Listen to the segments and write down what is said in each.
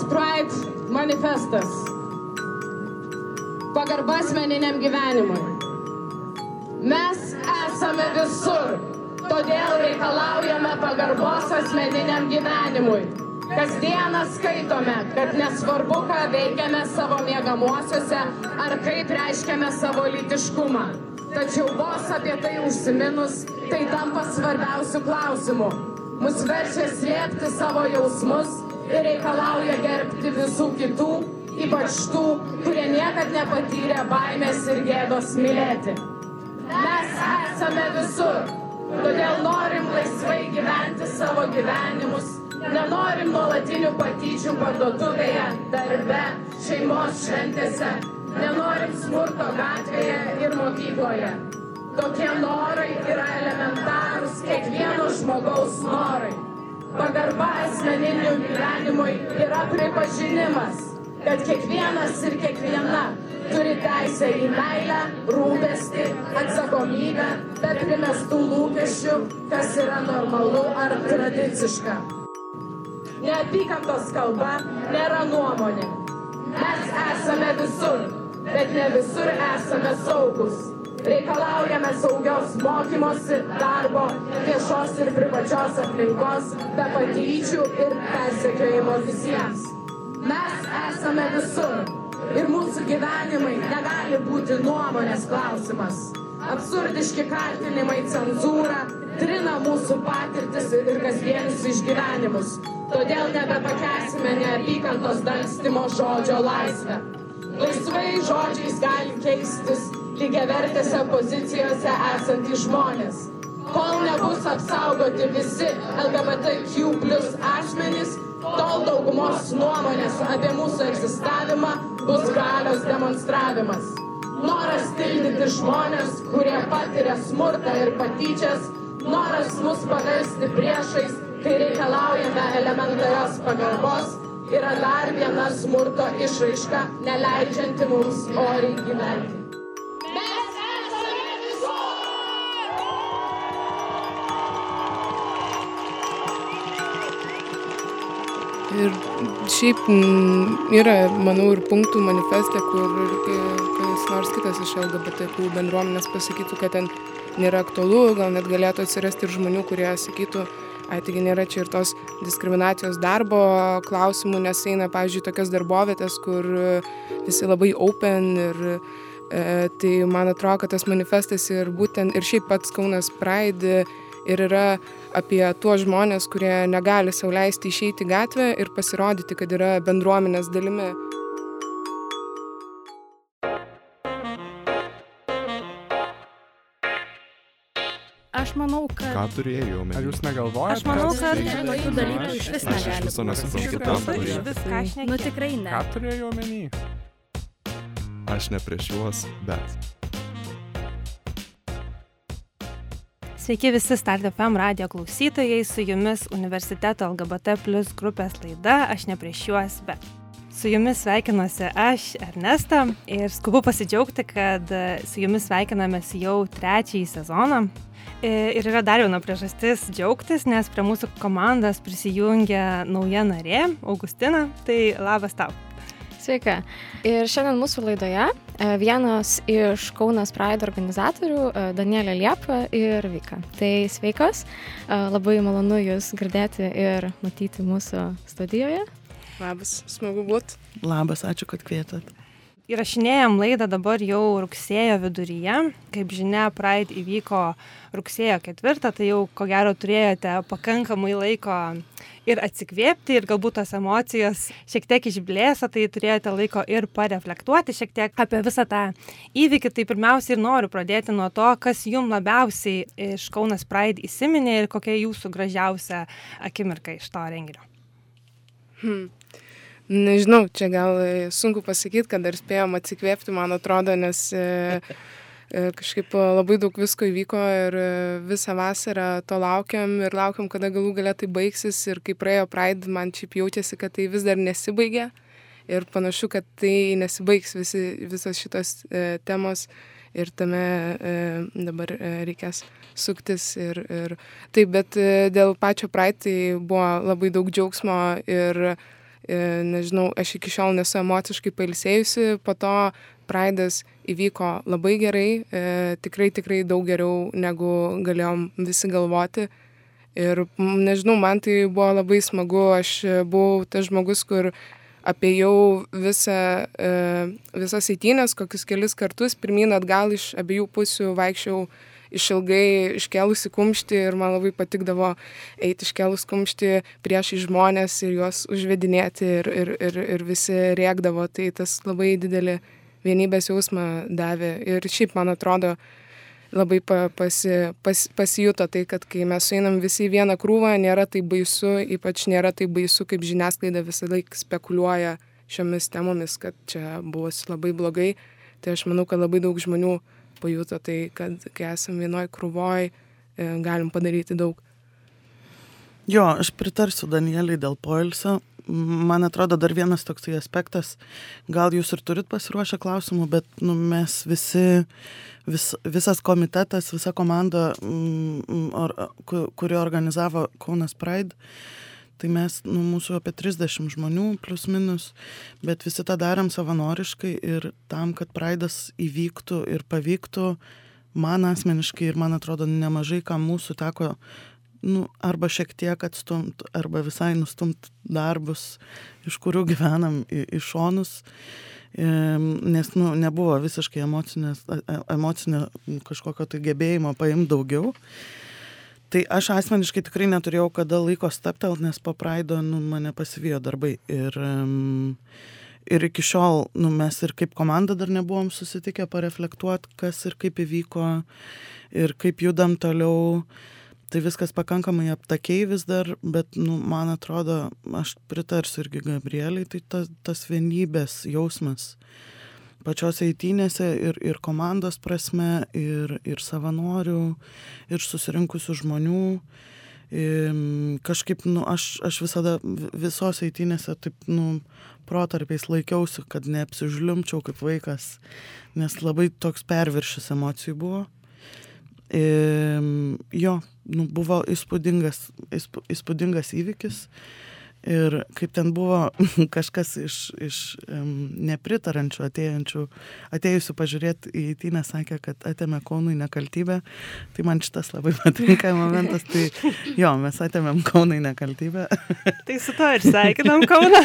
Kaunas Pride manifestas. Pagarba asmeniniam gyvenimui. Mes esame visur, todėl reikalaujame pagarbos asmeniniam gyvenimui. Kasdieną skaitome, kad nesvarbu, ką veikiame savo mėgamuosiuose ar kaip reiškiame savo lytiškumą. Tačiau vos apie tai užsiminus, tai tampa svarbiausių klausimų. Mus verčia slėpti savo jausmus ir reikalauja gerbti visų kitų, ypač tų, kurie niekad nepatyrė baimės ir gėdos mylėti. Mes esame visur, todėl norim laisvai gyventi savo gyvenimus, nenorim nuolatinių patyčių parduotuvėje, darbe, šeimos šventėse, nenorim smurto gatvėje ir mokykloje. Tokie norai yra elementarūs kiekvieno žmogaus norai. Pagarba asmeniniam gyvenimui yra pripažinimas, kad kiekvienas ir kiekviena turi teisę į meilę, rūpestį, atsakomybę, be primestų lūkesčių, kas yra normalu ar tradiciška. Neapykantos kalba nėra nuomonė. Mes esame visur, bet ne visur esame saugus. Reikalaujame saugios mokymosi, darbo, viešos ir privačios aplinkos, be patyčių ir persekiojimo visiems. Mes esame visur ir mūsų gyvenimai negali būti nuomonės klausimas. Absurdiški kaltinimai cenzūra trina mūsų patirtis ir kasdienius išgyvenimus. Todėl nebepakesime neapykantos dangstymo žodžio laisvę. Laisvai žodžiais gali keistis lygiavertėse pozicijose esantys žmonės. Kol nebus apsaugoti visi LGBTQ plus asmenys, tol daugumos nuomonės apie mūsų egzistavimą bus galios demonstravimas. Noras tildyti žmonės, kurie patiria smurtą ir patyčias, noras mus paversti priešais, kai reikalaujame elementarios pagarbos, yra dar viena smurto išraiška, neleidžianti mums oriai gyventi. Ir šiaip yra, manau, ir punktų manifeste, kur kas nors kitas iš LGBTQ bendruomenės pasakytų, kad ten nėra aktualu, gal net galėtų atsirasti ir žmonių, kurie sakytų, ai taigi nėra čia ir tos diskriminacijos darbo klausimų, nes eina, pavyzdžiui, tokias darbovietės, kur visi labai open ir e, tai man atrodo, kad tas manifestas ir būtent ir šiaip pats Kaunas Pride ir yra apie tuos žmonės, kurie negali sauliaisti išeiti į gatvę ir pasirodyti, kad yra bendruomenės dalimi. Aš manau, kad... Ką turėjai Ar omeny? jūs negalvojate? Aš manau, kad tokių dalykų iš vis Aš negali viso būti. nesuprantu, ką viso ką šneki. Nu tikrai ne. Ką turėjai omeny? Aš ne prieš juos, bet. Sveiki visi Start FM radio klausytojai, su jumis Universiteto LGBT plus grupės laida Aš ne prieš juos, bet. Su jumis sveikinuosi aš, Ernesta, ir skubu pasidžiaugti, kad e, su jumis sveikinamės jau trečiąjį sezoną. E, Ir yra dar viena priežastis džiaugtis, nes prie mūsų komandos prisijungia nauja narė, Augustina. Tai labas tau. Sveika. Ir šiandien mūsų laidoje e, vienas iš Kaunas Pride organizatorių e, Danielė Liepa ir Vika. Tai sveikos, E, labai malonu Jūs girdėti ir matyti mūsų studijoje. Labas, smagu būti. Labas, ačiū, kad kvietat. Įrašinėjom laidą dabar jau rugsėjo viduryje. Kaip žinia, Pride įvyko rugsėjo ketvirtą, tai jau ko gero turėjote pakankamai laiko ir atsikvėpti, ir galbūt tos emocijos šiek tiek išblėso, tai turėjote laiko ir pareflektuoti šiek tiek apie visą tą įvykį. Tai pirmiausia ir noriu pradėti nuo to, kas jums labiausiai iš Kaunas Pride įsiminė ir kokia jūsų gražiausia akimirka iš to renginio. Hmm. Nežinau, čia gal e, sunku pasakyti, kad dar spėjom atsikvėpti, man atrodo, nes e, e, kažkaip labai daug visko įvyko ir visą vasarą to laukiam ir laukiam, kada galų galia tai baigsis. Ir kai praėjo Pride, man šiaip jaučiasi, kad tai vis dar nesibaigė ir panašu, kad tai nesibaigs visi, visos šitos e, temos. Ir tame e, dabar e, reikės suktis ir, ir taip, bet e, dėl pačio tai buvo labai daug džiaugsmo ir e, nežinau, aš iki šiol nesu emociškai pailsėjusi, po to Praidas įvyko labai gerai, e, tikrai, tikrai daug geriau, negu galėjom visi galvoti. Ir nežinau, man tai buvo labai smagu, aš buvau tas žmogus, kur apėjau visą, e, visas eitynės, kokius kelis kartus, pirmin atgal iš abiejų pusių vaikščiau išilgai iškelusi kumštį ir man labai patikdavo eiti iškelus kumštį prieš į žmonės ir juos užvedinėti ir, ir, ir, ir visi rėkdavo. Tai tas labai didelį vienybės jausmą davė. Ir šiaip, man atrodo, labai pa, pasi, pas, pasijuto tai, kad kai mes sueinam visi į vieną krūvą, nėra tai baisu, ypač nėra tai baisu, kaip žiniasklaida visą laiką spekuliuoja šiomis temomis, kad čia buvo labai blogai. Tai aš manau, kad labai daug žmonių pajuto tai, kad kai esam vienoj krūvoj, e, galim padaryti daug. Jo, aš pritarsiu Danieliai dėl poilsio. Man atrodo, dar vienas toksai aspektas, gal jūs ir turit pasiruošę klausimų, bet nu, mes visi, vis, visas komitetas, visa komanda, mm, or, kuri organizavo Kaunas Pride, uh, tai mes nu mūsų apie trisdešim žmonių plius minus bet visi tą darėm savanoriškai ir tam kad praidas įvyktų ir pavyktų man asmeniškai ir man atrodo nemažai kam mūsų teko nu arba šiek tiek atstumt arba visai nustumt darbus iš kurių gyvenam į, į šonus. Nes nu nebuvo visiškai emocinės emocinio kažkokio tai gebėjimo paimt daugiau tai aš asmeniškai tikrai neturėjau kada laiko stabtelt, nes po Praido nu, mane pasivijo darbai. Ir, um, ir iki šiol nu, mes ir kaip komanda dar nebuvom susitikę pareflektuoti, kas ir kaip įvyko ir kaip judam toliau. Tai viskas pakankamai aptakiai vis dar, bet, nu, man atrodo, aš pritarsiu irgi Gabrieliai, tai ta, tas vienybės jausmas. Uh, pačiose eitynėse ir, ir komandos prasme, ir, ir savanorių, ir susirinkusių žmonių. Ir kažkaip, nu, aš, aš visada visose eitynėse taip, nu, protarpiais laikiausi, kad neapsižliumčiau kaip vaikas, nes labai toks perviršis emocijų buvo. Ir, jo, nu, buvo įspūdingas, įspūdingas įvykis. Ir kaip ten buvo kažkas iš, iš um, nepritarančių atėjančių, atėjusių pažiūrėti į įtynę, sakė, kad atėmė Kaunui nekaltybę. Tai man šitas labai patinka momentas. Tai jo, mes atėmėm Kaunui nekaltybę. Tai su to ir sveikinam Kauną.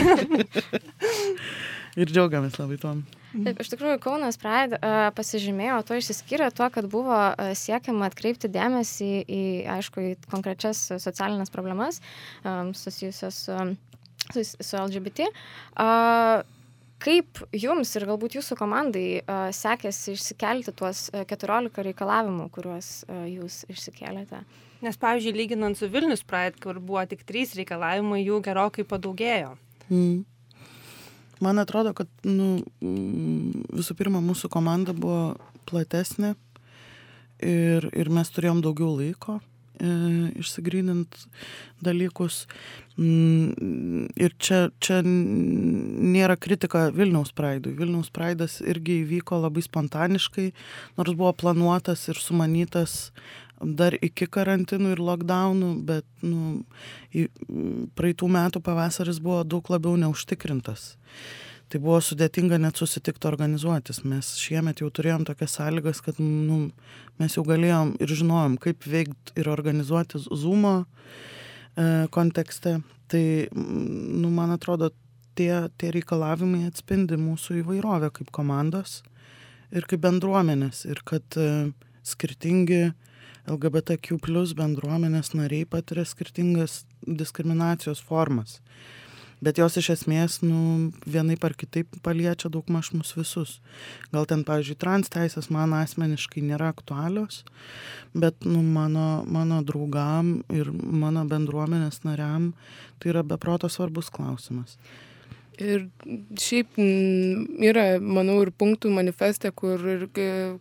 ir džiaugiamės labai tuom. Taip, iš tikrųjų, Kaunas Pride uh, pasižymėjo, to išsiskyrė tuo, kad buvo uh, siekiama atkreipti dėmesį į, aišku, į konkrečias socialinės problemas um, susijusias um, su, su LGBT. Uh, kaip jums ir galbūt jūsų komandai uh, sekėsi išsikelti tuos uh, 14 reikalavimų, kuriuos uh, jūs išsikėlėte? Nes, pavyzdžiui, lyginant su Vilnius Pride, kur buvo tik trys reikalavimai, jų gerokai padaugėjo. Mm. Man atrodo, kad nu, visų pirma mūsų komanda buvo platesnė ir, ir mes turėjom daugiau laiko e, išsigrynint dalykus. Mm, ir čia, čia nėra kritika Vilniaus Praidui. Vilniaus Praidas irgi įvyko labai spontaniškai, nors buvo planuotas ir sumanytas dar iki karantinų ir lockdownų, bet nu, praeitų metų pavasaris buvo daug labiau neužtikrintas. Tai buvo sudėtinga net susitikti organizuotis. Mes šiemet jau turėjom tokias sąlygas, kad nu, mes jau galėjom ir žinojom, kaip veikti ir organizuoti Zoom e, kontekste. Tai, nu, man atrodo, tie, tie reikalavimai atspindi mūsų įvairovę kaip komandos ir kaip bendruomenės. Ir kad e, skirtingi LGBTQ plus bendruomenės nariai patiria skirtingas diskriminacijos formas. Bet jos iš esmės, nu, vienaip ar kitaip paliečia daug maž mus visus. Gal ten, pavyzdžiui, trans teisės man asmeniškai nėra aktualios, bet, nu, mano, mano draugam ir mano bendruomenės nariam tai yra beproto svarbus klausimas. Ir šiaip yra, manau, ir punktų manifeste, kur ir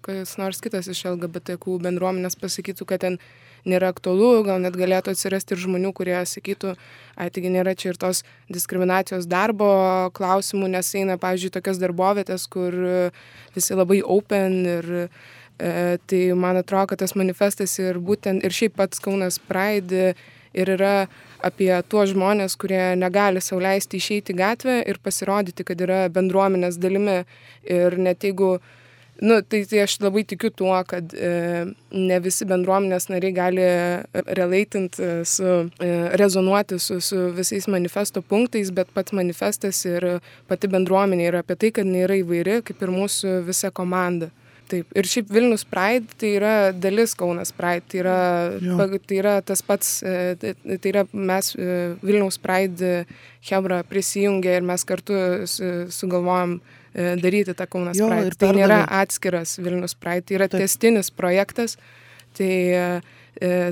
kas nors kitas iš LGBTQ bendruomenės pasakytų, kad ten nėra aktualu, gal net galėtų atsirasti ir žmonių, kurie sakytų, ai, taigi nėra čia ir tos diskriminacijos darbo klausimų, nes eina, pavyzdžiui, tokios darbovietės, kur visi labai open ir e, tai man atrodo, kad tas manifestas ir būtent ir šiaip pats Kaunas Pride ir yra apie tuos žmonės, kurie negali sauliaisti išeiti į gatvę ir pasirodyti, kad yra bendruomenės dalimi. Ir net jeigu Nu, tai, tai aš labai tikiu tuo, kad e, ne visi bendruomenės nariai gali relaitinti su, e, rezonuoti su, su visais manifesto punktais, bet pats manifestas ir pati bendruomenė yra apie tai, kad nėra įvairi, kaip ir mūsų visa komanda. Taip. Ir šiaip Vilnius Pride tai yra dalis Kaunas Pride. Tai yra, pag- tai yra tas pats, e, tai tai yra mes e, Vilniaus Pride Hebra prisijungė ir mes kartu su- sugalvojom e, daryti tą Kaunas Jo, Pride. Tai nėra atskiras Vilnius Pride, tai yra Taip. testinis projektas. Tai, e,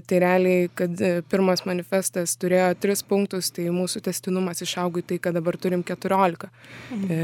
tai realiai, kad e, pirmas manifestas turėjo tris punktus, tai mūsų testinumas išaugo į tai, kad dabar turim 14. E,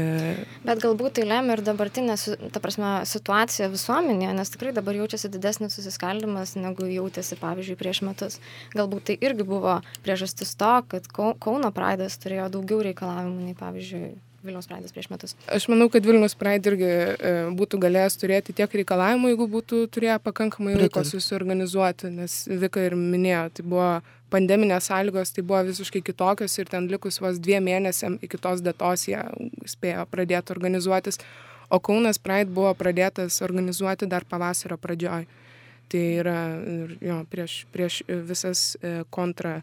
Bet galbūt tai lemia ir dabartinė, prasme, situacija visuomenėje, nes tikrai dabar jaučiasi didesnis susiskaldimas, negu jautėsi, pavyzdžiui, prieš metus. Galbūt tai irgi buvo priežastis to, kad Kau- Kauno Praidas turėjo daugiau reikalavimų nei, pavyzdžiui, Vilniaus Praidas prieš metus. Aš manau, kad Vilnius Pride irgi e, būtų galėjęs turėti tiek reikalavimų, jeigu būtų turėję pakankamai laiko susiorganizuoti, nes Vika ir minėjo, tai buvo pandeminės sąlygos, tai buvo visiškai kitokios ir ten likus vos dviem mėnesiam iki tos datos jie spėjo pradėti organizuotis, o Kaunas Pride buvo pradėtas organizuoti dar pavasario pradžioj. Tai yra jo, prieš, prieš visas e, kontra,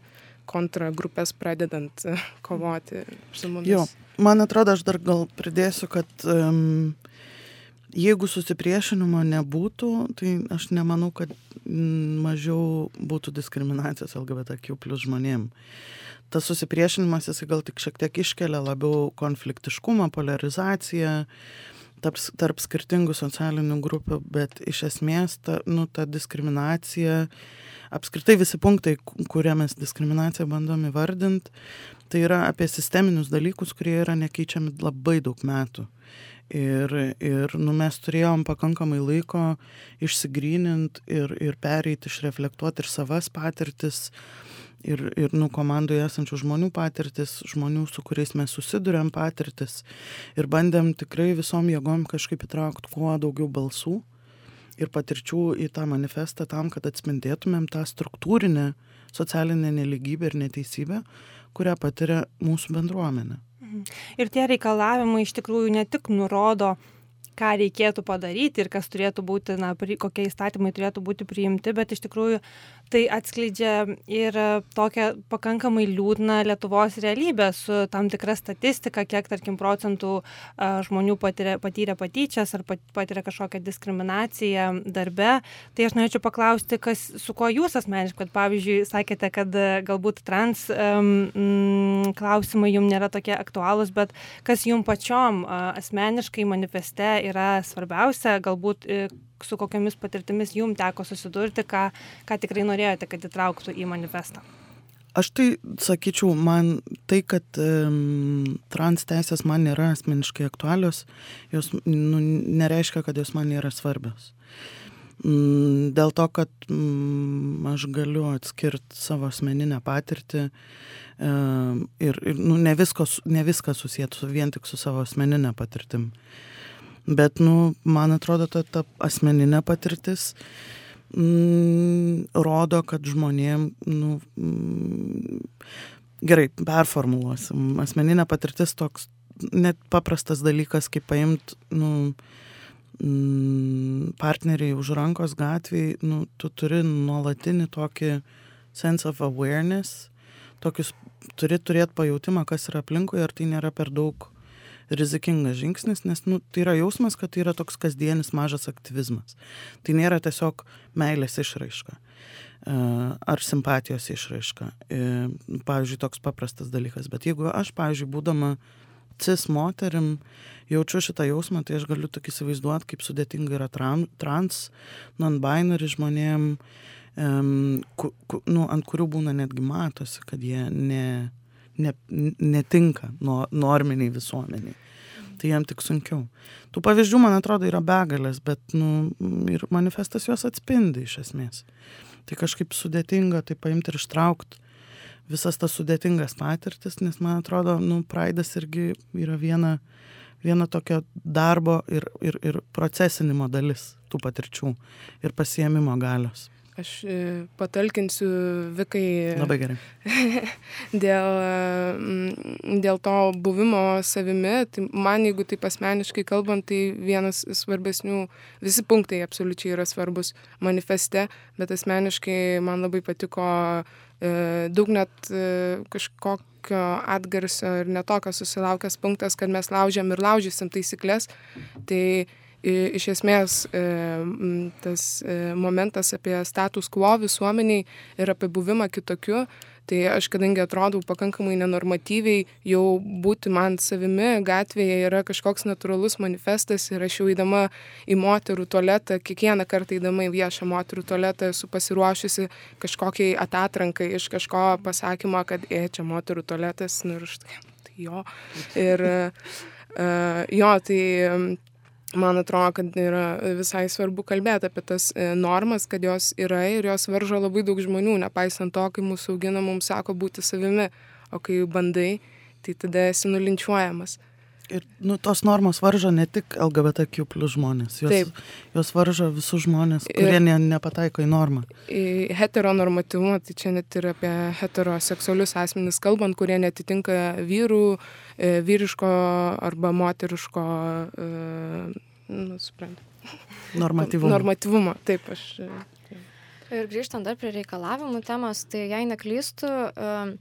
kontra grupės pradedant e, kovoti su mumis. Jo, man atrodo, aš dar gal pridėsiu, kad um, jeigu susipriešinimo nebūtų, tai aš nemanau, kad mm, mažiau būtų diskriminacijos LGBTQ plus žmonėm. Tas susipriešinimas jisai gal tik šiek tiek iškelia labiau konfliktiškumą, polarizaciją tarp, tarp skirtingų socialinių grupių, bet iš esmės ta, nu, ta diskriminacija, apskritai visi punktai, ku- kurie mes diskriminaciją bandom įvardinti, tai yra apie sisteminius dalykus, kurie yra nekeičiami labai daug metų. Ir, ir nu, mes turėjom pakankamai laiko išsigrynint ir, ir pereiti, išreflektuoti ir savas patirtis, ir, ir nu, komandoje esančių žmonių patirtis, žmonių, su kuriais mes susidurėm patirtis. Ir bandėm tikrai visom jėgom kažkaip įtraukti kuo daugiau balsų ir patirčių į tą manifestą tam, kad atspindėtumėm tą struktūrinę socialinę neligybę ir neteisybę, kurią patiria mūsų bendruomenė. Ir tie reikalavimai iš tikrųjų ne tik nurodo, ką reikėtų padaryti ir kas turėtų būti, na, kokie įstatymai turėtų būti priimti, bet iš tikrųjų tai atskleidžia ir e, tokią pakankamai liūdną Lietuvos realybę su tam tikra statistika, kiek, tarkim, procentų a, žmonių patyrė, patyrė patyčias ar pat- patyrė kažkokią diskriminaciją darbe. Tai aš norėčiau paklausti, kas, su kuo jūs asmeniškai, kad pavyzdžiui, sakėte, kad e, galbūt trans um, klausimai jums nėra tokie aktualūs, bet kas jums pačiom asmeniškai manifeste yra svarbiausia, galbūt e, su kokiamis patirtimis jums teko susidurti, ką, ką tikrai norėjote, kad įtrauktų į manifestą. Aš tai sakyčiau, man tai, kad um, trans teisės man nėra asmeniškai aktualios, jos nu, nereiškia, kad jos man nėra svarbios. Mm, dėl to, kad mm, aš galiu atskirti savo asmeninę patirtį um, ir, ir nu, ne, visko, ne viską susijęti su, vien tik su savo asmeninė patirtim. Bet, nu, man atrodo, ta, ta asmeninė patirtis mm, rodo, kad žmonėm, nu, mm, gerai, performuluosim. Asmeninė patirtis toks net paprastas dalykas, kaip paimt, nu, mm, partneriai už rankos gatvėje, nu, tu turi nuolatinį tokį sense of awareness, tokius, turi turėti pajūtimą, kas yra aplinkui, ar tai nėra per daug rizikingas žingsnis, nes nu, tai yra jausmas, kad tai yra toks kasdienis mažas aktyvizmas. Tai nėra tiesiog meilės išraiška e, ar simpatijos išraiška. E, Pavyzdžiui, toks paprastas dalykas. Bet jeigu aš, pavyzdžiui, būdama cis moterim, jaučiu šitą jausmą, tai aš galiu tik įsivaizduoti, kaip sudėtinga yra tran, trans, non-binary žmonėm, um, ku, ku, nu, ant kurių būna netgi matosi, kad jie ne, ne, netinka no, norminiai visuomeniai. Tai jam tik sunkiau. Tų pavyzdžių, man atrodo, yra begalės, bet nu, ir manifestas juos atspindi iš esmės. Tai kažkaip sudėtinga tai paimti ir ištraukti visas tas sudėtingas patirtis, nes man atrodo, nu, praidas irgi yra viena, viena tokio darbo ir, ir, ir procesinimo dalis tų patirčių ir pasiemimo galios. Aš e, patalkinsiu Vikai Labai gerai. dėl, mm, dėl to buvimo savimi. Tai man, jeigu taip asmeniškai kalbant, tai vienas svarbesnių, visi punktai absoliučiai yra svarbus manifeste, bet asmeniškai man labai patiko e, daug net e, kažkokio atgarsio ir netokio susilaukęs punktas, kad mes laužiam ir laužysim taisyklės. Tai iš esmės e, tas e, momentas apie status quo visuomeniai ir apie buvimą kitokiu, tai aš kadangi atrodau pakankamai nenormatyviai, jau būti man savimi gatvėje yra kažkoks natūralus manifestas ir aš jau įdama į moterų tualetą, kiekvieną kartą įdama į viešą moterų tualetą esu pasiruošusi kažkokiai atatrankai iš kažko pasakymo, kad e, čia moterų tualetas, nu ir štai, tai jo. Ir uh, jo, tai man atrodo, kad yra visai svarbu kalbėti apie tas e, normas, kad jos yra ir jos varžo labai daug žmonių, nepaisant to, kai mūsų augina, mums sako būti savimi, o kai bandai, tai tada esi nulinčiuojamas. Ir nu, tos normos varžo ne tik LGBTQ plus žmonės, jos, Taip. jos varžo visus žmonės, kurie ir, ne, nepataiko į normą. Į heteronormatyvumą, tai čia net ir apie heteroseksualius asmenis kalbant, kurie netitinka vyrų, e, vyriško arba moteriško, e, nu, suprantu. Normatyvumo. Normatyvumo, taip aš. E, ir grįžtant dar prie reikalavimų temos, tai jei neklystu, uh,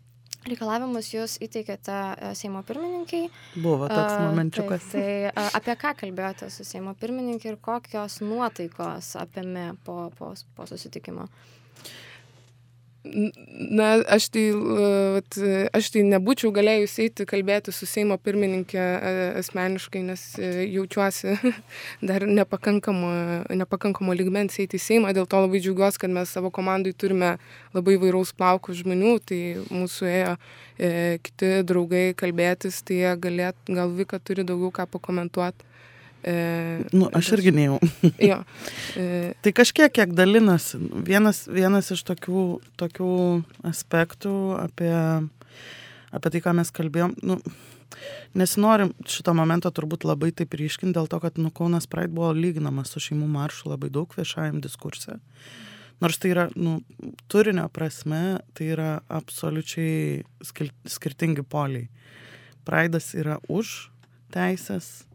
reikalavimus jūs įteikėte e, Seimo pirmininkiai. Buvo toks momenčiukas. Tai, tai apie ką kalbėjote su Seimo pirmininkai ir kokios nuotaikos apėmė po, po, po susitikimo? Na, aš tai, vat, aš tai nebūčiau galėjus eiti kalbėti su Seimo pirmininkė e, asmeniškai, nes e, jaučiuosi dar nepakankamo, nepakankamo ligmens eiti į Seimą. Dėl to labai džiaugiuosi, kad mes savo komandai turime labai vairaus plaukų žmonių. Tai mūsų ėjo e, kiti draugai kalbėtis, tai galėt, gal Vika turi daugiau ką pakomentuoti. E, nu, aš irgi nejau. jo. E, tai kažkiek kiek dalinasi. Vienas, vienas iš tokių, tokių aspektų apie, apie tai, ką mes kalbėjom. Nu, Nesinorim šito momento turbūt labai taip ryškinti dėl to, kad nu, Kaunas Pride buvo lyginamas su šeimų maršu labai daug viešajam diskurse. Nors tai yra, nu, turinio prasme, tai yra absoliučiai skirtingi poliai. Praidas yra už teisės,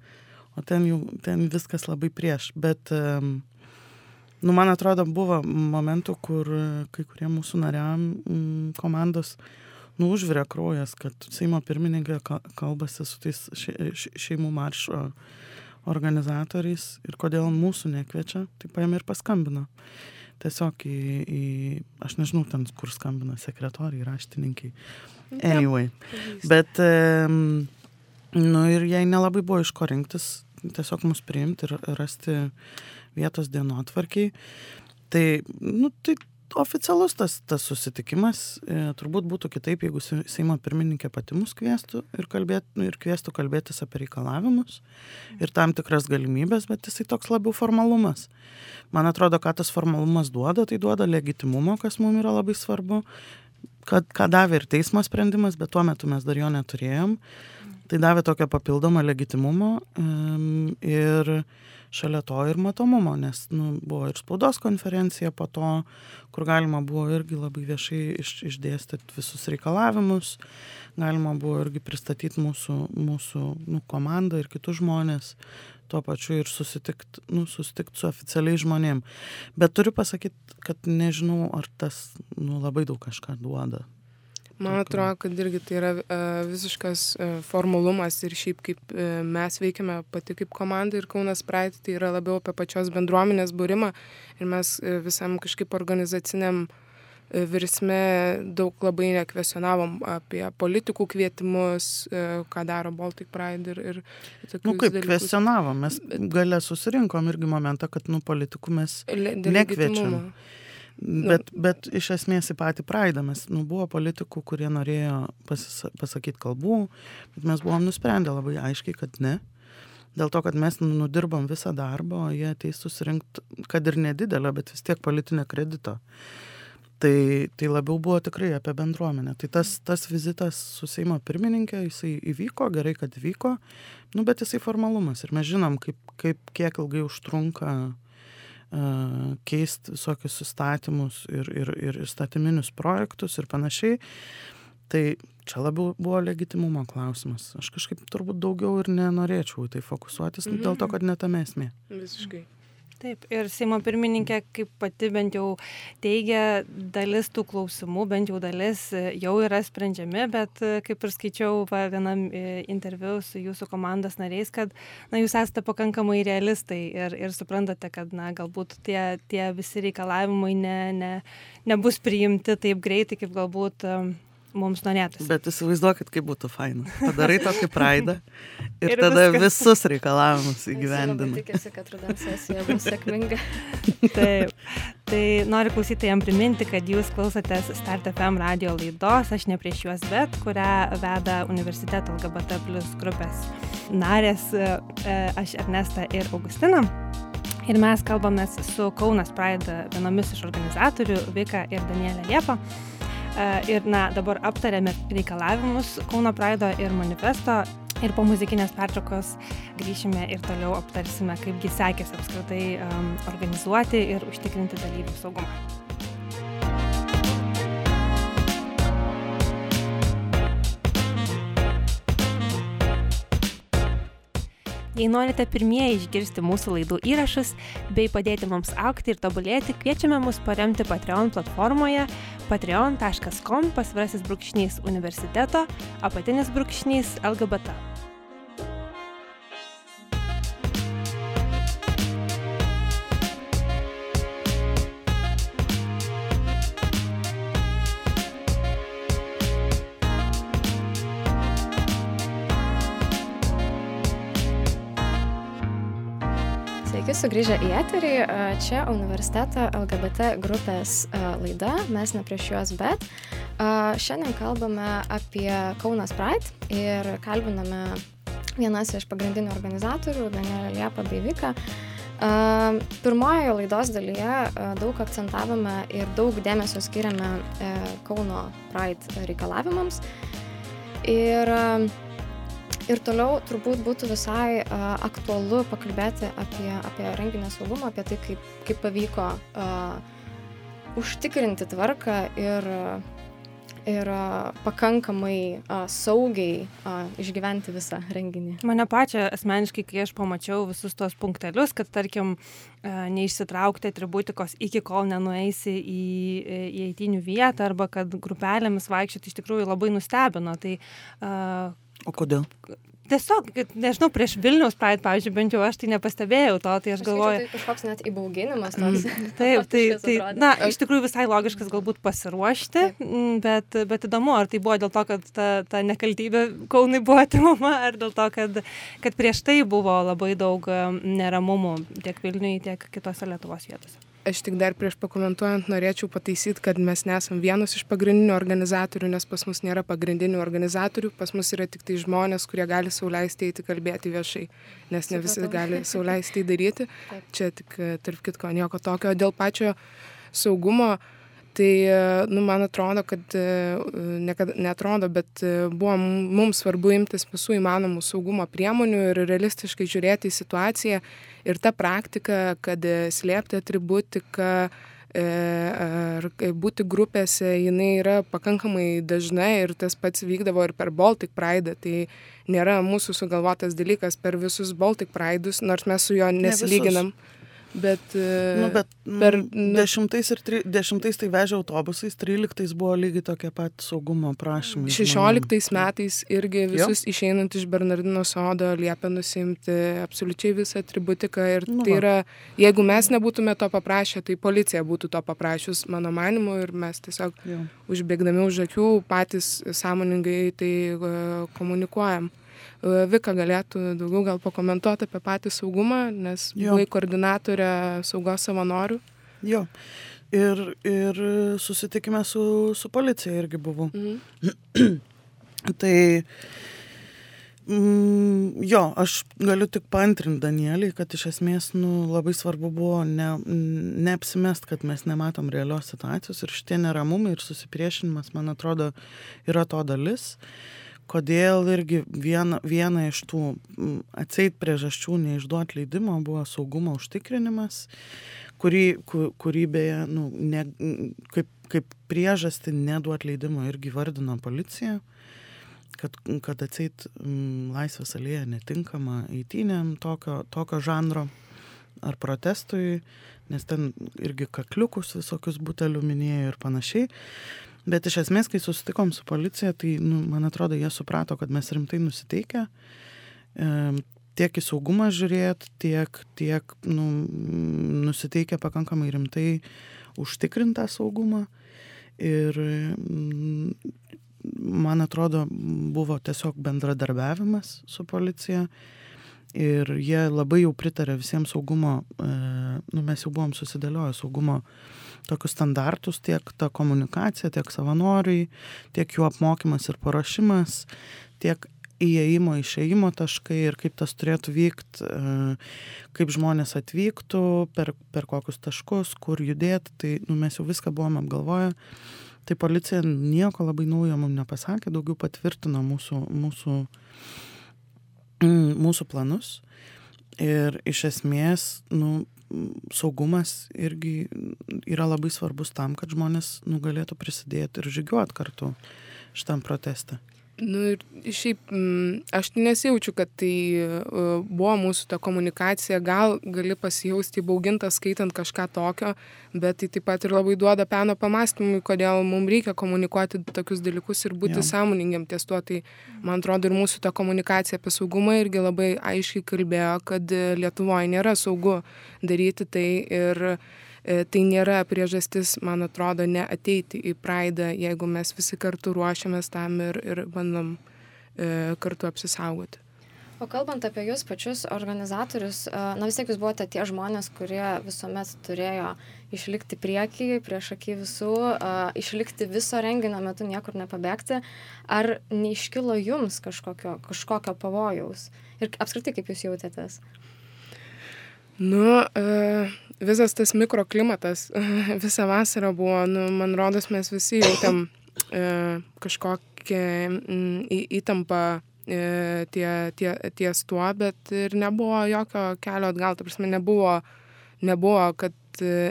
o ten jau ten viskas labai prieš. Bet, nu, man atrodo, buvo momentų, kur kai kurie mūsų nariam komandos, nu, užvirė kraujas, kad Seimo pirmininkė kalbasi su tais šeimų maršo organizatoriais ir kodėl mūsų nekviečia, tai paėmė ir paskambino. Tiesiog į, į, aš nežinau ten, kur skambina sekretoriai, raštininkai. Anyway. Bet, um, Nu ir jai nelabai buvo iš ko rinktis, tiesiog mus priimti ir rasti vietos dienotvarkiai. Tai, nu, tai oficialus tas, tas susitikimas, e, turbūt būtų kitaip, jeigu Seimo pirmininkė pati mus kvieštų ir, kalbėt, nu, ir kvieštų kalbėtis apie reikalavimus ir tam tikras galimybės, bet jisai toks labiau formalumas. Man atrodo, ką tas formalumas duoda, tai duoda legitimumo, kas mums yra labai svarbu, kad, ką davė ir teismo sprendimas, bet tuo metu mes dar jo neturėjom tai davė tokio papildomo legitimumo ir šalia to ir matomumo, nes nu, buvo ir spaudos konferencija po to, kur galima buvo irgi labai viešai iš, išdėstyti visus reikalavimus, galima buvo irgi pristatyti mūsų, mūsų nu, komandą ir kitus žmonės, tuo pačiu ir susitikti nu, susitikt su oficialiai žmonėm. Bet turiu pasakyti, kad nežinau, ar tas nu, labai daug kažką duoda. Man atrodo, kad irgi tai yra uh, visiškas uh, formalumas ir šiaip kaip uh, mes veikiame pati kaip komanda ir Kaunas Praeit, tai yra labiau apie pačios bendruomenės būrimą ir mes visam kažkaip organizaciniam virsme daug labai nekvesionavom apie politikų kvietimus, ką daro Baltic Pride ir, ir tokius Nu kaip dalykus. kvestionavom, mes galę susirinkom irgi momentą, kad nu politikų mes nekviečiam. Nu. Bet, bet iš esmės į patį praidą mes, nu, buvo politikų, kurie norėjo pasakyti kalbų, bet mes buvom nusprendę labai aiškiai, kad ne. Dėl to, kad mes nu, nudirbom visą darbą, o jie ateis susirinkti, kad ir nedidelę, bet vis tiek politinę kredito. Tai, tai labiau buvo tikrai apie bendruomenę. Tai tas, tas vizitas su Seimo pirmininkė, jisai įvyko, gerai, kad vyko, nu, bet jisai formalumas. Ir mes žinom, kaip, kaip kiek ilgai užtrunka uh, keisti visokius įstatymus ir, ir, ir įstatyminius projektus ir panašiai. Tai čia labiau buvo legitimumo klausimas. Aš kažkaip turbūt daugiau ir nenorėčiau tai fokusuotis, mhm. dėl to, kad netame esmė. Visiškai. Taip, ir Seimo pirmininkė, kaip pati bent jau teigia, dalis tų klausimų, bent jau dalis e, jau yra sprendžiami, bet e, kaip ir skaičiau vienam e, interviu su jūsų komandos nariais, kad na, jūs esate pakankamai realistai ir, ir suprantate, kad na, galbūt tie, tie visi reikalavimai ne, ne, nebus priimti taip greitai, kaip galbūt mums norėtųsi. Bet įsivaizduokit, kaip būtų faina. Padarai tokį praidą ir, ir tada viskas. visus reikalavimus įgyvendinai. Tikiuosi, kad rudens sesija bus sėkminga. Taip. Tai noriu klausytojams priminti, kad jūs klausotės Start FM radio laidos, aš ne prieš juos, bet kurią veda Universiteto LGBT plus grupės narės, e, aš Ernesta ir Augustina. Ir mes kalbame su Kaunas Pride vienomis iš organizatorių, Vika ir Danielė Liepa. E, ir na, dabar aptarėme reikalavimus Kauno Praido ir manifesto. Ir po muzikinės pertraukos grįšime ir toliau aptarsime, kaipgi sekėsi apskritai um, organizuoti ir užtikrinti dalyvių saugumą. Jei norite pirmieji išgirsti mūsų laidų įrašus bei padėti mums aukti ir tobulėti, kviečiame mus paremti Patreon platformoje patreon.com pasvirasis brūkšnys universiteto apatinis brūkšnys LGBT. Sugrįžę į eterį, čia universiteto LGBT grupės laida, mes ne prieš juos, bet šiandien kalbame apie Kaunas Pride ir kalbiname vienas iš pagrindinių organizatorių, Danielė Liepa bei Vika. Pirmojoje laidos dalyje daug akcentavome ir daug dėmesio skiriame e, Kauno Pride reikalavimams. Ir ir toliau turbūt būtų visai uh, aktualu pakalbėti apie, apie renginio saugumą, apie tai, kaip, kaip pavyko uh, užtikrinti tvarką ir, ir pakankamai uh, saugiai uh, išgyventi visą renginį. Mane pačią asmeniškai, kai aš pamačiau visus tos punktelius, kad tarkim neišsitraukti atributikos iki kol nenueisi į, į eitinių vietą arba kad grupelėmis vaikščioti iš tikrųjų labai nustebino. Tai uh, O kodėl? Tiesiog, nežinau, prieš Vilniaus Pride, pavyzdžiui, bent jau aš tai nepastebėjau to, tai aš galvoju. Tai kažkoks net įbauginimas toks. Mm. Taip, tai, tai, na, iš tikrųjų visai logiškas galbūt pasiruošti, Taip. Mm, bet, bet įdomu, ar tai buvo dėl to, kad ta, ta nekaltybė Kaunai buvo atimama, ar dėl to, kad, kad prieš tai buvo labai daug mm, neramumų tiek Vilniui, tiek kitose Lietuvos vietose aš tik dar prieš pakomentuojant norėčiau pataisyt kad mes nesam vienas iš pagrindinių organizatorių nes pas mus nėra pagrindinių organizatorių. Pas mus yra tiktai žmonės kurie gali sau leisti eiti kalbėti viešai nes ne visi gali sau leisti tai daryti. Čia tik tarp kitko nieko tokio. Dėl pačio saugumo tai nu man atrodo kad niekad neatrodo bet buvo mums svarbu imtis visų įmanomų saugumo priemonių ir realistiškai žiūrėti į situaciją ir ta praktika kad slėpti atributiką e, ar būti grupėse jinai yra pakankamai dažna ir tas pats vykdavo ir per Baltic Pride, tai nėra mūsų sugalvotas dalykas per visus Baltic Pride'us, nors mes su juo nesilyginam. Ne Bet, e, nu, bet per nu, dešimtais, ir tri, dešimtais tai vežė autobusais, tryliktais buvo lygiai tokie pat saugumo prašymai. Šešioliktais metais irgi visus jo. išeinant iš Bernardino sodo liepia nusimti absoliučiai visą atributiką. Ir nu, tai yra, jeigu mes nebūtume to paprašę, tai policija būtų to paprašius, mano manimu, ir mes tiesiog jo. užbėgdami už akių patys sąmoningai tai uh, komunikuojam. Vika galėtų daugiau gal pakomentuoti apie patį saugumą, nes jo. buvai koordinatorė saugos savanorių. Jo. Ir, ir susitikime su, su policija irgi buvau. Mhm. tai mm, jo, aš galiu tik pantrinti Danieliai, kad iš esmės nu, labai svarbu buvo ne, neapsimest, kad mes nematom realios situacijos ir šitie neramumai ir susipriešinimas, man atrodo, yra to dalis. Uh, kodėl irgi viena, viena iš tų atseit priežasčių neišduot leidimo buvo saugumo užtikrinimas, kurį, ku- kurį beje, nu, ne, kaip, kaip priežastį neduot leidimo irgi vardino policija, kad, kad atseit mm, laisvės alėja netinkama eitynėm tokio, tokio žanro ar protestui, nes ten irgi kakliukus visokius butelių minėjo ir panašiai. Bet iš esmės, kai susitikom su policija, tai, nu, man atrodo, jie suprato, kad mes rimtai nusiteikę. E, tiek į saugumą žiūrėt, tiek, tiek nu, nusiteikę pakankamai rimtai užtikrintą saugumą. Ir mm, man atrodo, buvo tiesiog bendradarbiavimas su policija. Ir jie labai jau pritarė visiems saugumo, e, nu, mes jau buvom susidėlioję saugumo tokius standartus, tiek ta komunikacija, tiek savanoriai, tiek jų apmokymas ir paruošimas, tiek įėjimo, išėjimo taškai ir kaip tas turėtų vykti, kaip žmonės atvyktų, per, per kokius taškus, kur judėti, tai nu, mes jau viską buvome apgalvoję. Tai policija nieko labai naujo mums nepasakė, daugiau patvirtino mūsų, mūsų, mm, mūsų planus. Ir iš esmės, nu, saugumas irgi yra labai svarbus tam, kad žmonės nu, galėtų prisidėti ir žygiuoti kartu šitam proteste. Nu ir šiaip mm, aš nesijaučiu, kad tai uh, buvo mūsų ta komunikacija, gal gali pasijausti įbaugintas skaitant kažką tokio, bet tai taip pat ir labai duoda peno pamastymui, kodėl mums reikia komunikuoti tokius dalykus ir būti Jo. sąmoningiam ties tuo. Tai man atrodo ir mūsų ta komunikacija apie saugumą irgi labai aiškiai kalbėjo, kad e, Lietuvoje nėra saugu daryti tai ir e, tai nėra priežastis, man atrodo, neateiti į praidą, jeigu mes visi kartu ruošiamės tam ir, ir bandom e, kartu apsisaugoti. O kalbant apie jūs pačius organizatorius, e, na vis tiek jūs buvote tie žmonės, kurie visuomet turėjo išlikti priekį, prieš akį visų, e, išlikti viso renginio metu, niekur nepabėgti. Ar neiškilo jums kažkokio, kažkokio pavojaus? Ir apskritai, kaip jūs jautėtės? Nu, e, visas tas mikroklimatas visą vasarą buvo, nu, man rodos, mes visi jautėm e, kažkokią mm, įtampą e, tie, tie, ties tuo, bet ir nebuvo jokio kelio atgal, ta prasme, nebuvo, nebuvo kad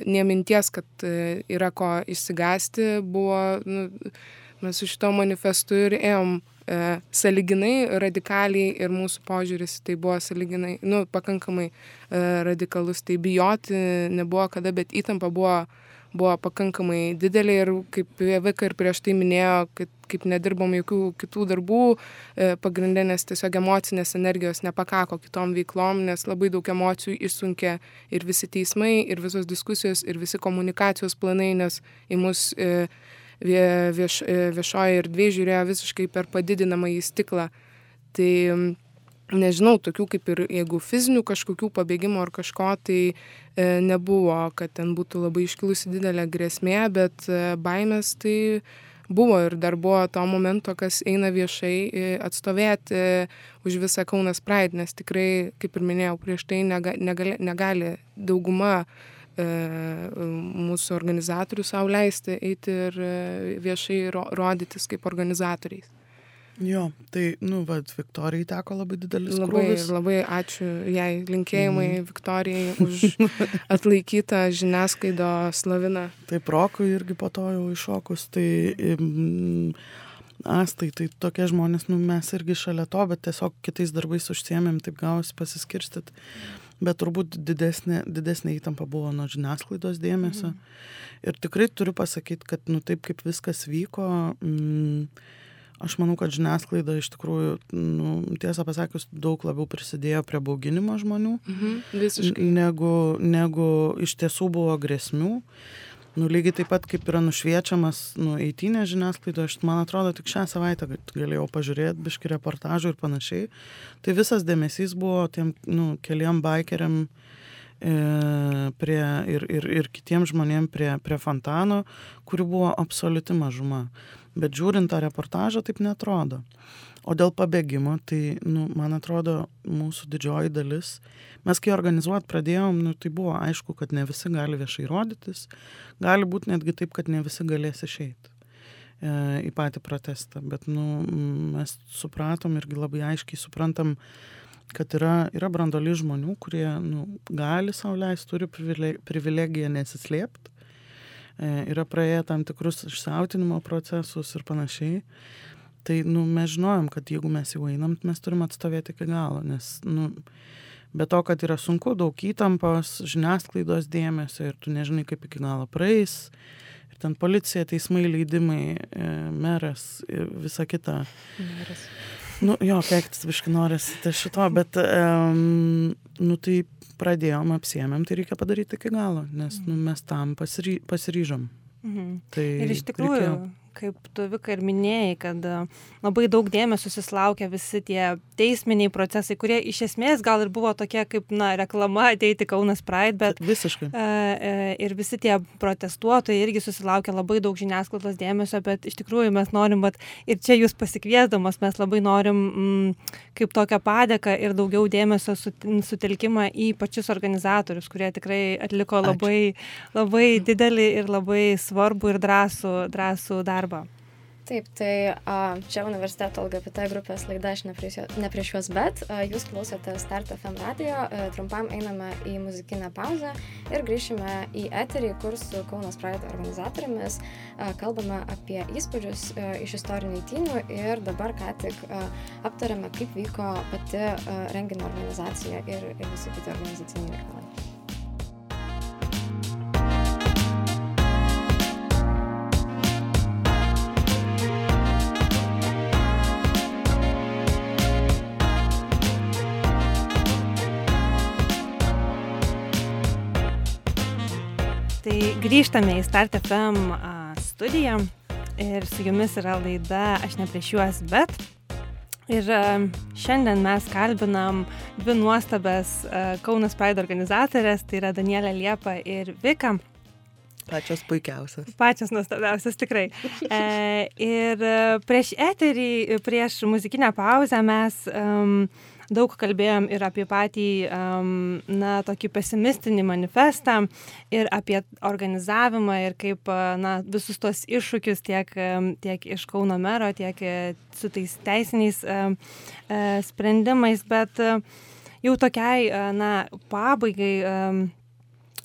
neminties, kad yra ko išsigasti, buvo, nu, mes su šito manifestu ir ėjom e, saliginai radikaliai ir mūsų požiūris tai buvo saliginai, nu, pakankamai e, radikalus, tai bijoti nebuvo kada, bet įtampa buvo, buvo pakankamai didelė ir kaip Vika ir prieš tai minėjo, kad kaip nedirbom jokių kitų darbų, e, pagrindinės tiesiog emocinės energijos nepakako kitom veiklom, nes labai daug emocijų išsunkė ir visi teismai, ir visos diskusijos, ir visi komunikacijos planai, nes į mus e, vie- vieš, e, viešoji erdvė žiūrėjo visiškai per padidinamą į stiklą. Tai nežinau, tokių kaip ir jeigu fizinių kažkokių pabėgimų ar kažko, tai e, nebuvo, kad ten būtų labai iškilusi didelė grėsmė, bet e, baimės tai buvo ir dar buvo to momento, kas eina viešai e, atstovėti e, už visą Kaunas Pride, nes tikrai, kaip ir minėjau, prieš tai nega, negali, negali dauguma mūsų organizatorių savo leisti eiti ir e, viešai ro, rodytis kaip organizatoriais. Jo, tai, nu, vad, Viktorijai teko labai didelis Labai, krūvis. labai ačiū jai, linkėjimai mm. Viktorijai už atlaikytą žiniasklaidos laviną. Taip, Rokui irgi po to jau iššokus, tai... Mm, Astai, tai tokie žmonės, nu, mes irgi šalia to, bet tiesiog kitais darbais užsiemėm, taip gausi pasiskirstyti. Bet turbūt didesnė, didesnė įtampa buvo nuo žiniasklaidos dėmesio. Mhm. Ir tikrai turiu pasakyti, kad, nu, taip kaip viskas vyko, mm, aš manau, kad žiniasklaida iš tikrųjų, nu, tiesą pasakius, daug labiau prisidėjo prie bauginimo žmonių, Mhm. Negu, negu iš tiesų buvo grėsmių. Nu, lygiai taip pat kaip yra nušviečiamas nu, eitinė žiniasklaida, aš man atrodo, tik šią savaitę gal- galėjau pažiūrėti biški reportažų ir panašiai. Tai visas dėmesys buvo tiem nu, keliam baikeriam e, prie, ir, ir, ir kitiem žmonėm prie, prie fontano, kurių buvo absoliuti mažuma. Bet žiūrint tą reportažą, taip netrodo. O dėl pabėgimo, tai, nu, man atrodo, mūsų didžioji dalis, mes kai organizuot pradėjom, nu, tai buvo aišku, kad ne visi gali viešai rodytis, gali būti netgi taip, kad ne visi galės išeiti e, į patį protestą, bet, nu, mes supratom irgi labai aiškiai suprantam, kad yra, yra brandoli žmonių, kurie nu, gali sauliais, turi privilegiją nesislėpti, yra praėję tam tikrus išsiautinimo procesus ir panašiai. Tai nu, mes žinojom, kad jeigu mes jau einam, mes turim atstovėti iki galo, nes nu, be to, kad yra sunku, daug įtampos, žiniasklaidos dėmesio ir tu nežinai, kaip iki galo praeis. Ir ten policija, teismai, leidimai, e, meras ir visa kita. Meras. Nu, jo, keiktis biškai norisi tai šito, bet, um, nu, tai pradėjom, apsiemėm, tai reikia padaryti iki galo, nes nu, mes tam pasiry, pasiryžom. Mhm. Tai ir iš tikrųjų, reikėjo kaip tu Vika ir minėjai, kad e, labai daug dėmesio susilaukia visi tie teisminiai procesai, kurie iš esmės gal ir buvo tokie kaip, na, reklama ateiti Kaunas Pride, bet... Visiškai. E, e, ir visi tie protestuotojai irgi susilaukia labai daug žiniasklaidos dėmesio, bet iš tikrųjų mes norim, bet ir čia jūs pasikviesdamas, mes labai norim mm, kaip tokią padėką ir daugiau dėmesio sutelkimą į pačius organizatorius, kurie tikrai atliko labai, Ačiū. labai didelį ir labai svarbų ir drąsų, drąsų darbą darbą. Taip, tai čia universiteto LGBT grupės laida, aš ne prieš, ne prieš juos, bet jūs klausote Start FM radio, trumpam einame į muzikinę pauzę ir grįšime į eterį, kur su Kaunas Pride organizatorimis a, kalbame apie įspūdžius iš istorinių įtynių ir dabar ką tik aptarėme, kaip vyko pati renginio organizacija ir, ir visi kiti organizaciniai reikalai. Grįžtame į Start FM studiją ir su jumis yra laida Aš ne prieš juos, bet. Ir šiandien mes kalbinam dvi nuostabės Kaunas Pride organizatorės, tai yra Danielė Liepa ir Vika. Pačios puikiausias. Pačios nuostabiausias, tikrai. E, ir prieš eterį, prieš muzikinę pauzę mes um, daug kalbėjom ir apie patį, um, na, tokį pesimistinį manifestą, ir apie organizavimą, ir kaip, na, visus tos iššūkius tiek, tiek iš Kauno mero, tiek e, su tais teisiniais um, sprendimais, bet jau tokiai, na, pabaigai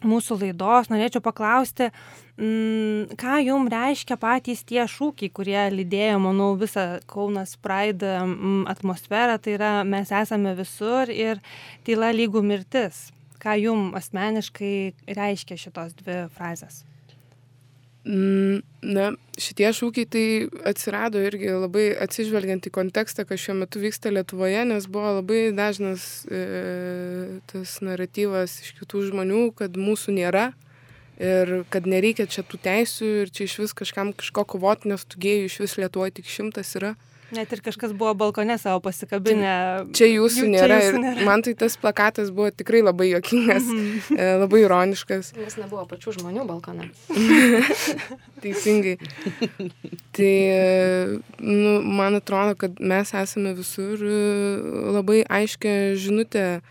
mūsų laidos norėčiau paklausti, Mm, ką jum reiškia patys tie šūkiai, kurie lydėjo, manau, visą Kaunas Pride mm, atmosferą, tai yra mes esame visur ir tyla lygų mirtis. Ką jum asmeniškai reiškia šitos dvi frazės? Mm, na, šitie šūkiai tai atsirado irgi labai atsižvelgiant į kontekstą, kas šiuo metu vyksta Lietuvoje, nes buvo labai dažnas e, tas naratyvas iš kitų žmonių, kad mūsų nėra, ir kad nereikia čia tų teisių ir čia iš vis kažkam kažko kovoti, nes tų gėjų iš vis Lietuvoje tik šimtas yra. Net ir kažkas buvo balkone savo pasikabinę. Čia jūsų Juk nėra. Čia jūsų nėra. Ir man tai tas plakatas buvo tikrai labai jokingas, mm -hmm. labai ironiškas. Nes nebuvo pačių žmonių balkone. Teisingai. tai, e, nu, man atrodo, kad mes esame visur e, labai aiškia žinutė e,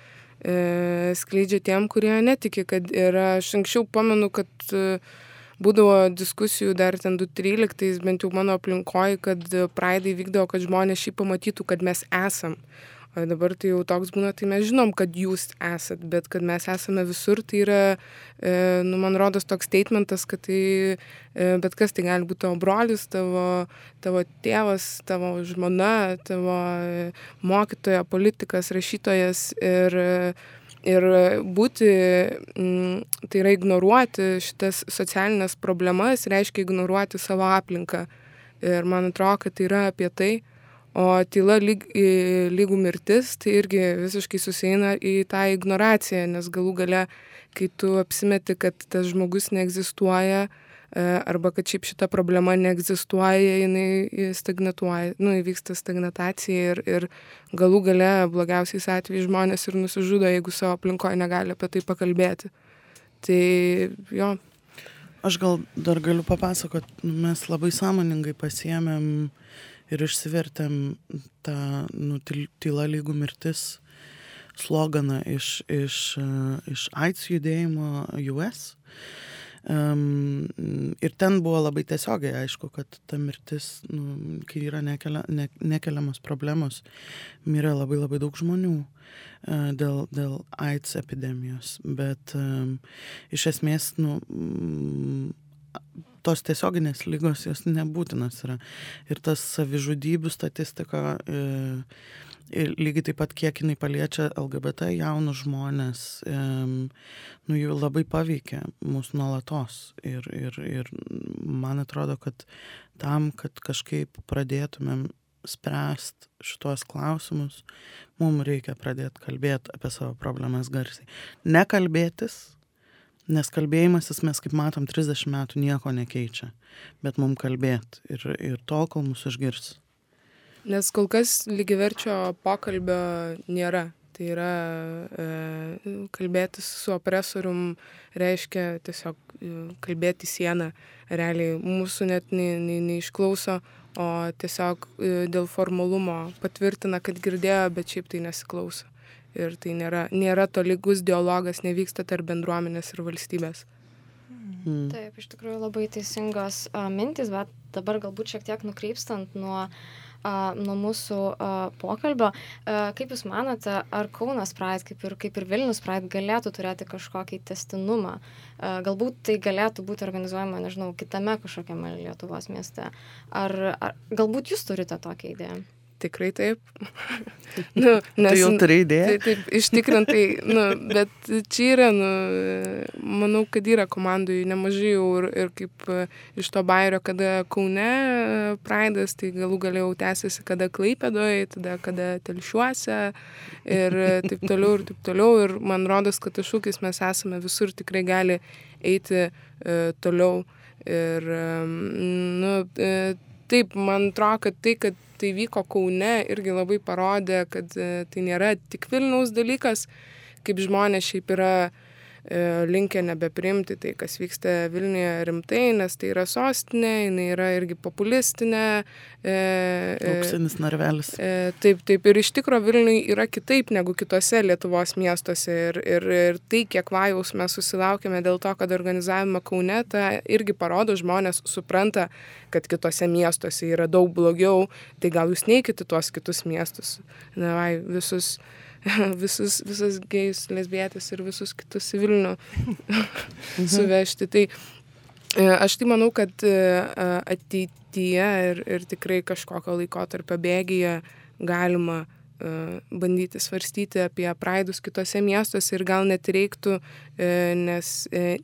skleidžia tiem, kurie netiki, kad yra. Aš anksčiau pamenu, kad e, būdavo diskusijų dar ten 2013, bent jau mano aplinkoje, kad praeidai vykdavo, kad žmonės šį pamatytų, kad mes esam. O dabar tai jau toks būna, tai mes žinom, kad jūs esat, bet kad mes esame visur, tai yra, e, nu, man rodos toks statementas, kad tai e, bet kas tai gali būti tavo brolis, tavo, tavo tėvas, tavo žmona, tavo e, mokytoja, politikas, rašytojas ir, ir būti, m, tai yra ignoruoti šitas socialinės problemas, reiškia ignoruoti savo aplinką. Ir man atrodo, kad tai yra apie tai, o tyla lyg, lygų mirtis, tai irgi visiškai susieina į tą ignoraciją, nes galų gale, kai tu apsimeti, kad tas žmogus neegzistuoja, e, arba kad šiaip šita problema neegzistuoja, jinai stagnatuoja, nu, įvyksta stagnatacija ir, ir galų gale blogiausiais atvejais žmonės ir nusižudo, jeigu savo aplinkoje negali apie tai pakalbėti. Tai jo. Aš gal dar galiu papasakot, mes labai sąmoningai pasiemėm uh, ir išsivertėm tą nu, tyla lygų mirtis sloganą iš, iš, iš AIDS judėjimo US. Um, ir ten buvo labai tiesiogiai aišku, kad ta mirtis, nu, kai yra nekelia, ne, nekeliamas problemos, mirė labai labai daug žmonių uh, dėl, dėl AIDS epidemijos. Bet um, iš esmės, nu, mm, tos tiesioginės lygos jos nebūtinos yra. Ir tas savižudybių statistika. E, Ir lygiai taip pat, kiek jinai paliečia LGBT jaunus žmonės, nu, jų labai paveikia mūsų nuolatos. Ir, ir, ir man atrodo, kad tam, kad kažkaip pradėtumėm spręsti šitos klausimus, mums reikia pradėti kalbėti apie savo problemas garsiai. Nekalbėtis, nes kalbėjimasis mes, kaip matom, 30 metų nieko nekeičia, bet mums kalbėti ir, ir tol, kol mus išgirs. Nes kol kas lygiverčio pokalbio nėra. Tai yra e, kalbėtis su opresorium reiškia tiesiog e, kalbėti sieną. Realiai mūsų net ne, ne, neišklauso, o tiesiog e, dėl formalumo patvirtina, kad girdėjo, bet šiaip tai nesiklauso. Ir tai nėra, nėra tolygus dialogas, nevyksta tarp bendruomenės ir valstybės. Mm. Taip, iš tikrųjų labai teisingos uh, mintis, bet dabar galbūt šiek tiek nukreipstant nuo uh, nuo mūsų pokalbio. Kaip Jūs manote, ar Kaunas Pride, kaip ir, kaip ir Vilnius Pride, galėtų turėti kažkokį testinumą? Galbūt tai galėtų būti organizuojama, nežinau, kitame kažkokiame Lietuvos mieste. Ar, ar galbūt Jūs turite tokią idėją? Tikrai taip. nu, nes, tu jau turi idėją? Taip, taip, ištikrintai, nu, bet čia yra, nu, manau, kad yra komandai nemažai jau ir, ir kaip e, iš to bairio, kada Kaune e, Praidas, tai galų galėjau tęsiasi, kada Klaipėdoje, tada kada Telšiuose ir taip toliau ir taip toliau. Ir man rodos, kad tas šūkis mes esame visur tikrai gali eiti e, toliau. Ir, e, nu, e, taip, man atrodo, kad tai, kad tai vyko Kaune, irgi labai parodė, kad e, tai nėra tik Vilniaus dalykas, kaip žmonės šiaip yra e, linkę nebeprimti tai, kas vyksta Vilniuje rimtai, nes tai yra sostinė, jinai yra irgi populistinė. E, Auksinis narvelis. Taip, taip, ir iš tikrųjų Vilniui yra kitaip negu kitose Lietuvos miestuose. Ir, ir, ir tai, kiek vajaus mes susilaukėme dėl to, kad organizavimą Kaune, tai irgi parodo, žmonės supranta, kad kitose miestuose yra daug blogiau, tai gal jūs neikite tuos kitus miestus. Na, vai, visus, visus, visus gėjus, lesbietės ir visus kitus į Vilnių suvežti. Tai e, aš tai manau, kad e, ateityje ir, ir tikrai kažkokio laiko tarp bėgyje galima e, bandyti svarstyti apie praidus kitose miestuose ir gal net reiktų, nes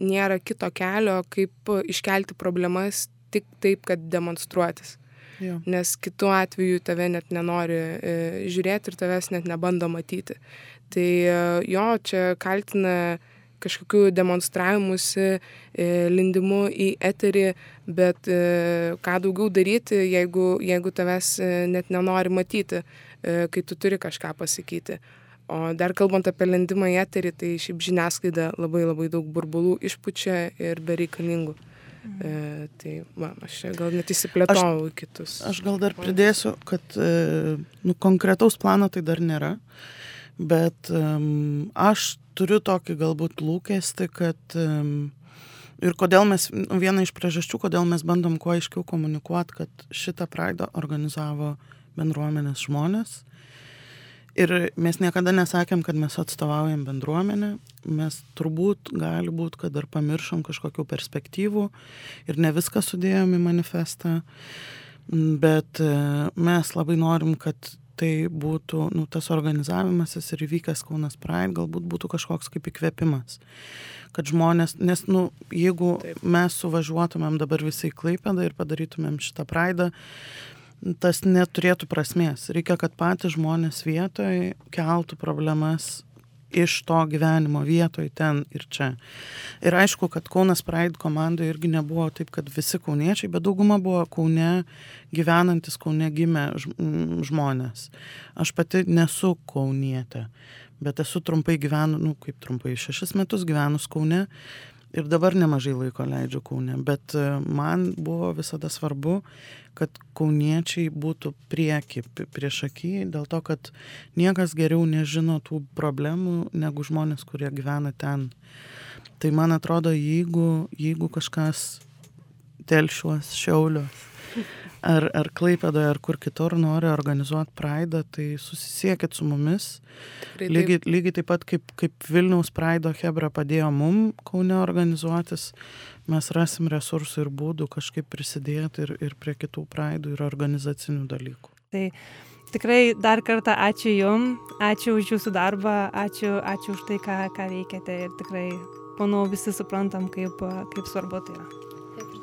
nėra kito kelio, kaip iškelti problemas tik taip, kad demonstruotis. Jo. Nes kitu atveju tave net nenori e, žiūrėti ir tavęs net nebando matyti. Tai e, jo, čia kaltina kažkokiu demonstravimusi, e, lindimu į eterį, bet e, ką daugiau daryti, jeigu, jeigu tavęs e, net nenori matyti, kai tu turi kažką pasakyti. O dar kalbant apie lendimą į eterį, tai šiaip žiniasklaida labai labai daug burbulų išpučia ir bereikalingų. Mhm. E, tai va, aš čia gal net įsiplėtojau į kitus. Aš gal dar pridėsiu, kad e, nu, konkretaus plano tai dar nėra, bet um, aš turiu tokį galbūt lūkestį, kad um, ir kodėl mes, nu, viena iš priežasčių, kodėl mes bandom kuo aiškiau komunikuoti, kad šitą praidą organizavo bendruomenės žmonės Ir mes niekada nesakėm, kad mes atstovaujam bendruomenę, mes turbūt gali būti, kad dar pamiršom kažkokių perspektyvų ir ne viską sudėjom į manifestą, bet e, mes labai norim, kad tai būtų, nu, tas organizavimasis ir įvykęs Kaunas Pride galbūt būtų kažkoks kaip įkvėpimas. Kad žmonės, nes, nu, jeigu Taip. mes suvažiuotumėm dabar visai klaipėdą ir padarytumėm šitą Praidą, tas neturėtų prasmės. Reikia, kad patys žmonės vietoj keltų problemas iš to gyvenimo vietoj ten ir čia. Ir aišku, kad Kaunas Pride komandoje irgi nebuvo taip, kad visi kauniečiai, bet dauguma buvo Kaune gyvenantis, Kaune gimę žmonės. Aš pati nesu kaunietė, bet esu trumpai gyvenu, nu kaip trumpai, šešis metus gyvenus Kaune ir dabar nemažai laiko leidžiu Kaune, bet e, man buvo visada svarbu, kad kauniečiai būtų prieki, prieš akį, dėl to, kad niekas geriau nežino tų problemų negu žmonės, kurie gyvena ten. Tai man atrodo, jeigu, jeigu kažkas telšiuos, šiauliuos, ar, ar Klaipėdoje, ar kur kitur nori organizuoti Praidą, tai susisiekit su mumis. Tikrai taip. Lygiai, lygiai taip pat kaip, kaip Vilniaus Praido Hebra padėjo mum Kaune organizuotis, mes rasim resursų ir būdų kažkaip prisidėti ir, ir prie kitų Praidų ir organizacinių dalykų. Tai tikrai dar kartą ačiū Jum, ačiū už Jūsų darbą, ačiū, ačiū už tai, ką, ką veikiate ir tikrai, manau, visi suprantam, kaip, kaip svarbu tai yra.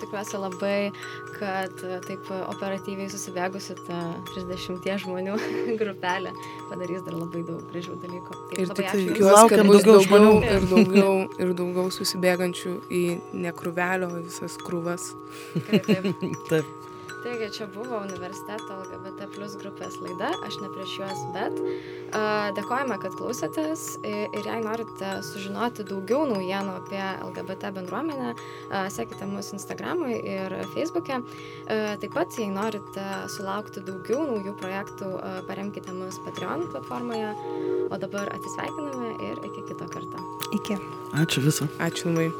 Tikiuosi labai, kad e, taip operatyviai susibėgusi ta 30 žmonių grupelė padarys dar labai daug gražių dalykų. Taip, Ir tik tikiuosi, kad Laukiam bus daugiau žmonių. ir daugiau, ir daugiau susibėgančių į nekrūvelio visas krūvas. Taip. Taip. Taigi čia buvo universiteto LGBT plus grupės laida, aš ne prieš juos, bet uh, dėkojame, kad klausėtės i- ir jei norite sužinoti daugiau naujienų apie LGBT bendruomenę, uh, sekite mus Instagram'ui ir Facebook'e. Uh, taip pat, jei norite sulaukti daugiau naujų projektų, uh, paremkite mus Patreon platformoje. O dabar atsisveikiname ir iki kito karto. Iki. Ačiū viso. Ačiū labai.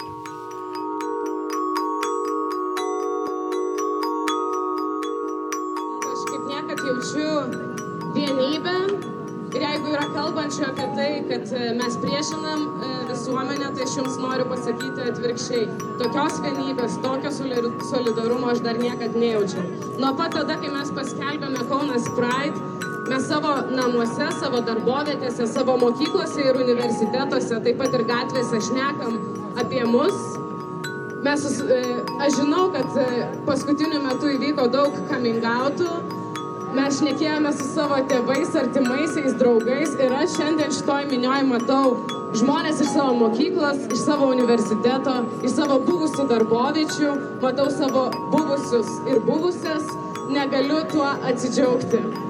Kad e, mes priešinam e, visuomenę, tai aš jums noriu pasakyti atvirkščiai. Tokios vienybės, tokio solidar- solidarumo aš dar niekad nejaučiau. Nuo pat tada, kai mes paskelbėme Kaunas Pride, mes savo namuose, savo darbovietėse, savo mokyklose ir universitetuose, taip pat ir gatvėse šnekam apie mus, Mes, e, aš žinau, kad paskutiniu metu įvyko daug coming outų. Mes šnekėjome su savo tėvais, artimaisiais, draugais ir aš šiandien šitoj minioj matau žmonės iš savo mokyklos, iš savo universiteto, iš savo buvusių darboviečių, matau savo buvusius ir buvusias, negaliu tuo atsidžiaugti.